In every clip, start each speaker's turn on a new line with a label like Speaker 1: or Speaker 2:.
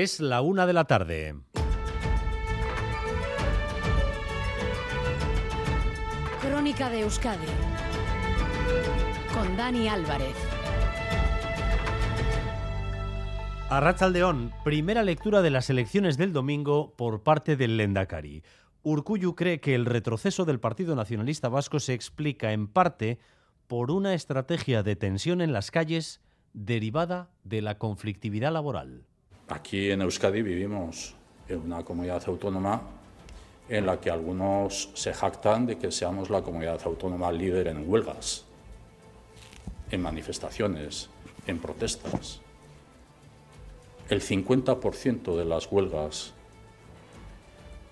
Speaker 1: Es la una de la tarde.
Speaker 2: Crónica de Euskadi con Dani Álvarez.
Speaker 1: Arrachaldeón, primera lectura de las elecciones del domingo por parte del Lendakari. Urcuyu cree que el retroceso del Partido Nacionalista Vasco se explica en parte por una estrategia de tensión en las calles derivada de la conflictividad laboral.
Speaker 3: Aquí en Euskadi vivimos en una comunidad autónoma en la que algunos se jactan de que seamos la comunidad autónoma líder en huelgas, en manifestaciones, en protestas. El 50% de las huelgas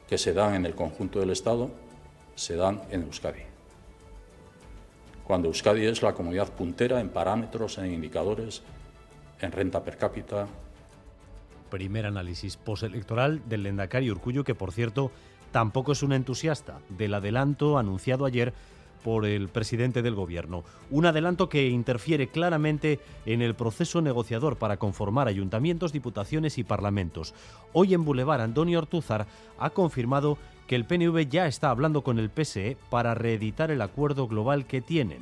Speaker 3: que se dan en el conjunto del Estado se dan en Euskadi. Cuando Euskadi es la comunidad puntera en parámetros, en indicadores, en renta per cápita.
Speaker 1: Primer análisis postelectoral del Lendakari Urcuyo, que por cierto tampoco es un entusiasta del adelanto anunciado ayer por el presidente del gobierno. Un adelanto que interfiere claramente en el proceso negociador para conformar ayuntamientos, diputaciones y parlamentos. Hoy en Boulevard, Antonio Ortúzar ha confirmado que el PNV ya está hablando con el PSE para reeditar el acuerdo global que tienen.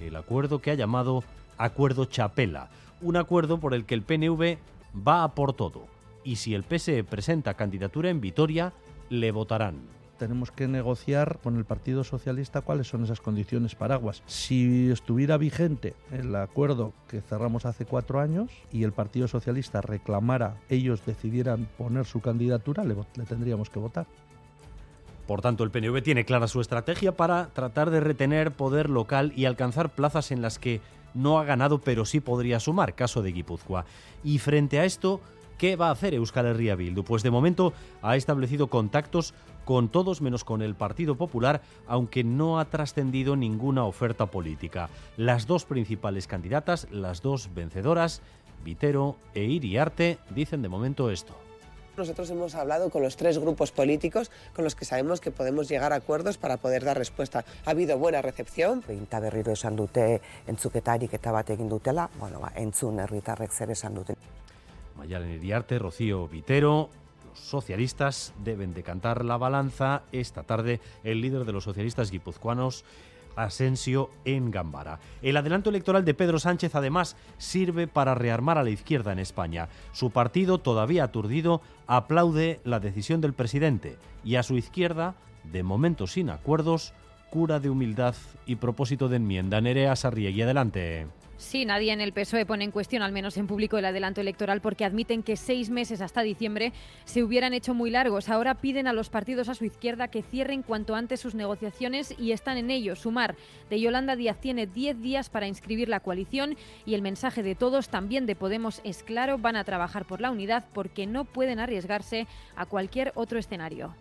Speaker 1: El acuerdo que ha llamado Acuerdo Chapela. Un acuerdo por el que el PNV va a por todo. Y si el PSE presenta candidatura en Vitoria, le votarán
Speaker 4: tenemos que negociar con el Partido Socialista cuáles son esas condiciones paraguas. Si estuviera vigente el acuerdo que cerramos hace cuatro años y el Partido Socialista reclamara, ellos decidieran poner su candidatura, le, le tendríamos que votar.
Speaker 1: Por tanto, el PNV tiene clara su estrategia para tratar de retener poder local y alcanzar plazas en las que no ha ganado, pero sí podría sumar, caso de Guipúzcoa. Y frente a esto, ¿qué va a hacer Euskal Herria Bildu? Pues de momento ha establecido contactos con todos menos con el Partido Popular, aunque no ha trascendido ninguna oferta política. Las dos principales candidatas, las dos vencedoras, Vitero e Iriarte, dicen de momento esto.
Speaker 5: Nosotros hemos hablado con los tres grupos políticos con los que sabemos que podemos llegar a acuerdos para poder dar respuesta. Ha habido buena recepción.
Speaker 6: Beinta berriro esan dute entzuketarik eta bat egin dutela, bueno, ba, entzun herritarrek zer esan duten.
Speaker 1: Mayalen Iriarte, Rocío Vitero, socialistas deben decantar la balanza esta tarde el líder de los socialistas guipuzcoanos Asensio en Gambara. El adelanto electoral de Pedro Sánchez además sirve para rearmar a la izquierda en España. Su partido, todavía aturdido, aplaude la decisión del presidente y a su izquierda, de momento sin acuerdos, cura de humildad y propósito de enmienda. Nerea Sarriegui, adelante.
Speaker 7: Sí, nadie en el PSOE pone en cuestión, al menos en público, el adelanto electoral porque admiten que seis meses hasta diciembre se hubieran hecho muy largos. Ahora piden a los partidos a su izquierda que cierren cuanto antes sus negociaciones y están en ello. Sumar de Yolanda Díaz tiene diez días para inscribir la coalición y el mensaje de todos, también de Podemos, es claro, van a trabajar por la unidad porque no pueden arriesgarse a cualquier otro escenario.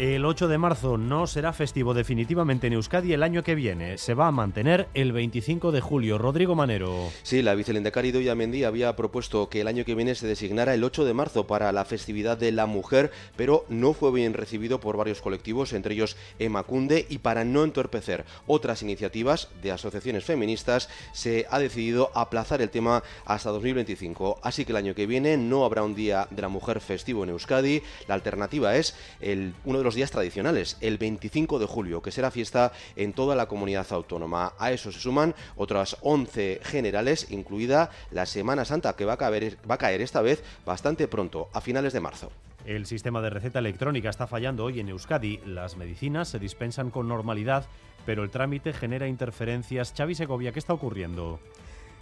Speaker 1: El 8 de marzo no será festivo definitivamente en Euskadi el año que viene. Se va a mantener el 25 de julio. Rodrigo Manero.
Speaker 8: Sí, la vicelendecari Doya Mendy había propuesto que el año que viene se designara el 8 de marzo para la festividad de la mujer, pero no fue bien recibido por varios colectivos, entre ellos Emacunde, y para no entorpecer otras iniciativas de asociaciones feministas, se ha decidido aplazar el tema hasta 2025. Así que el año que viene no habrá un día de la mujer festivo en Euskadi. La alternativa es el, uno de los días tradicionales, el 25 de julio, que será fiesta en toda la comunidad autónoma. A eso se suman otras 11 generales, incluida la Semana Santa, que va a caer, va a caer esta vez bastante pronto, a finales de marzo.
Speaker 1: El sistema de receta electrónica está fallando hoy en Euskadi. Las medicinas se dispensan con normalidad, pero el trámite genera interferencias. Xavi Segovia, ¿qué está ocurriendo?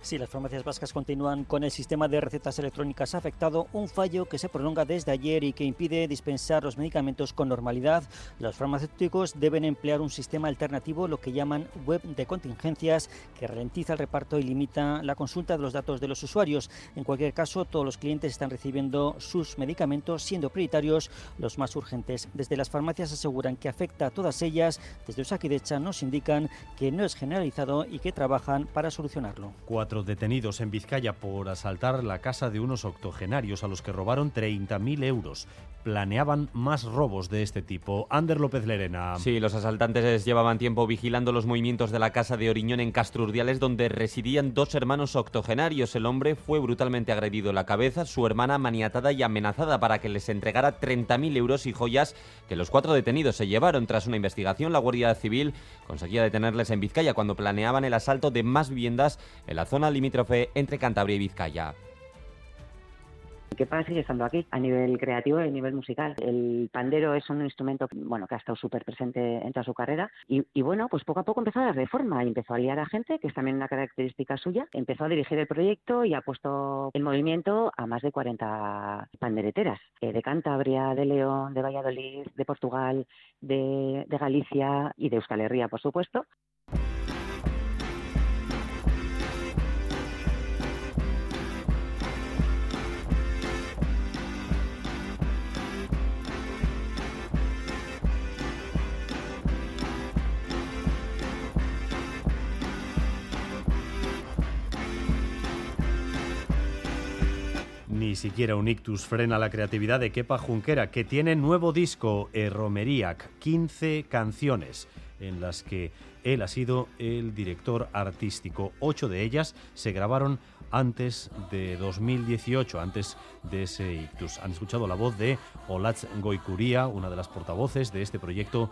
Speaker 9: Sí, las farmacias vascas continúan con el sistema de recetas electrónicas afectado, un fallo que se prolonga desde ayer y que impide dispensar los medicamentos con normalidad. Los farmacéuticos deben emplear un sistema alternativo, lo que llaman web de contingencias, que ralentiza el reparto y limita la consulta de los datos de los usuarios. En cualquier caso, todos los clientes están recibiendo sus medicamentos, siendo prioritarios los más urgentes. Desde las farmacias aseguran que afecta a todas ellas. Desde Osakidecha nos indican que no es generalizado y que trabajan para solucionarlo.
Speaker 1: Detenidos en Vizcaya por asaltar la casa de unos octogenarios a los que robaron 30.000 euros. Planeaban más robos de este tipo. Ander López Lerena.
Speaker 10: Sí, los asaltantes llevaban tiempo vigilando los movimientos de la casa de Oriñón en Castrurdiales, donde residían dos hermanos octogenarios. El hombre fue brutalmente agredido en la cabeza, su hermana maniatada y amenazada para que les entregara 30.000 euros y joyas que los cuatro detenidos se llevaron. Tras una investigación, la Guardia Civil conseguía detenerles en Vizcaya cuando planeaban el asalto de más viviendas en la zona limítrofe entre Cantabria y Vizcaya.
Speaker 11: pasa sigue estando aquí a nivel creativo y a nivel musical. El pandero es un instrumento bueno, que ha estado súper presente en toda su carrera y, y, bueno, pues poco a poco empezó a darle forma y empezó a liar a gente, que es también una característica suya. Empezó a dirigir el proyecto y ha puesto en movimiento a más de 40 pandereteras eh, de Cantabria, de León, de Valladolid, de Portugal, de, de Galicia y de Euskal Herria, por supuesto.
Speaker 1: Siquiera un ictus frena la creatividad de Kepa Junquera, que tiene nuevo disco, Romeriac, 15 canciones en las que él ha sido el director artístico. Ocho de ellas se grabaron antes de 2018, antes de ese ictus. Han escuchado la voz de Olatz Goikuría, una de las portavoces de este proyecto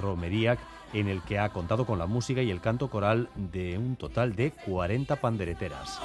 Speaker 1: Romeriac, en el que ha contado con la música y el canto coral de un total de 40 pandereteras.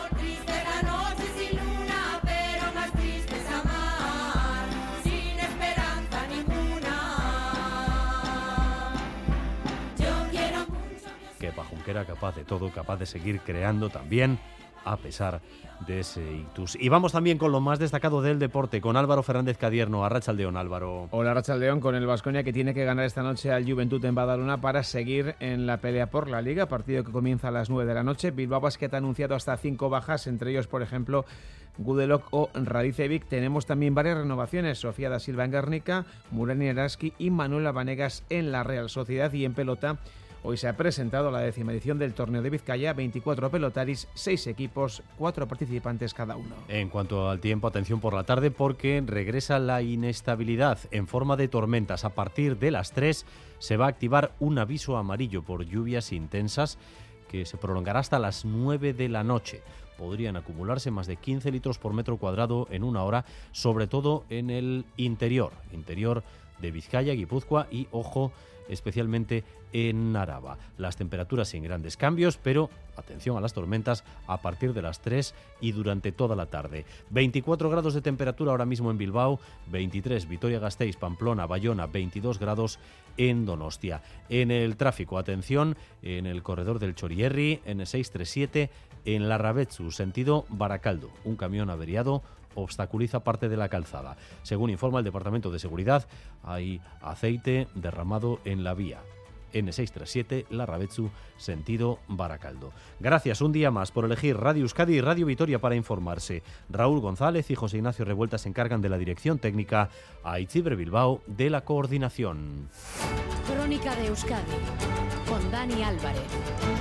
Speaker 1: Que era capaz de todo, capaz de seguir creando también a pesar de ese ictus. Y vamos también con lo más destacado del deporte, con Álvaro Fernández Cadierno, a Rachaldeón, Álvaro.
Speaker 12: Hola Rachaldeón, con el Vasconia que tiene que ganar esta noche al Juventud en Badalona para seguir en la pelea por la Liga, partido que comienza a las 9 de la noche. Bilbao Basket ha anunciado hasta cinco bajas, entre ellos, por ejemplo, Gudelok o Radicevic. Tenemos también varias renovaciones, Sofía da Silva en Guernica, Murani Eraski y Manuela Vanegas en la Real Sociedad y en pelota Hoy se ha presentado la décima edición del torneo de Vizcaya, 24 pelotaris, 6 equipos, 4 participantes cada uno.
Speaker 1: En cuanto al tiempo, atención por la tarde porque regresa la inestabilidad en forma de tormentas. A partir de las 3 se va a activar un aviso amarillo por lluvias intensas que se prolongará hasta las 9 de la noche. Podrían acumularse más de 15 litros por metro cuadrado en una hora, sobre todo en el interior, interior de Vizcaya, Guipúzcoa y, ojo, especialmente en Araba. Las temperaturas sin grandes cambios, pero atención a las tormentas a partir de las 3 y durante toda la tarde. 24 grados de temperatura ahora mismo en Bilbao, 23 Vitoria-Gasteiz, Pamplona, Bayona, 22 grados en Donostia. En el tráfico, atención, en el corredor del Chorierri, en el 637, en la Rabetsu, sentido Baracaldo. Un camión averiado obstaculiza parte de la calzada. Según informa el Departamento de Seguridad, hay aceite derramado en la vía. N637 La Rabetsu, sentido Baracaldo. Gracias un día más por elegir Radio Euskadi y Radio Vitoria para informarse. Raúl González y José Ignacio Revuelta se encargan de la dirección técnica, a Bilbao de la coordinación.
Speaker 2: Crónica de Euskadi con Dani Álvarez.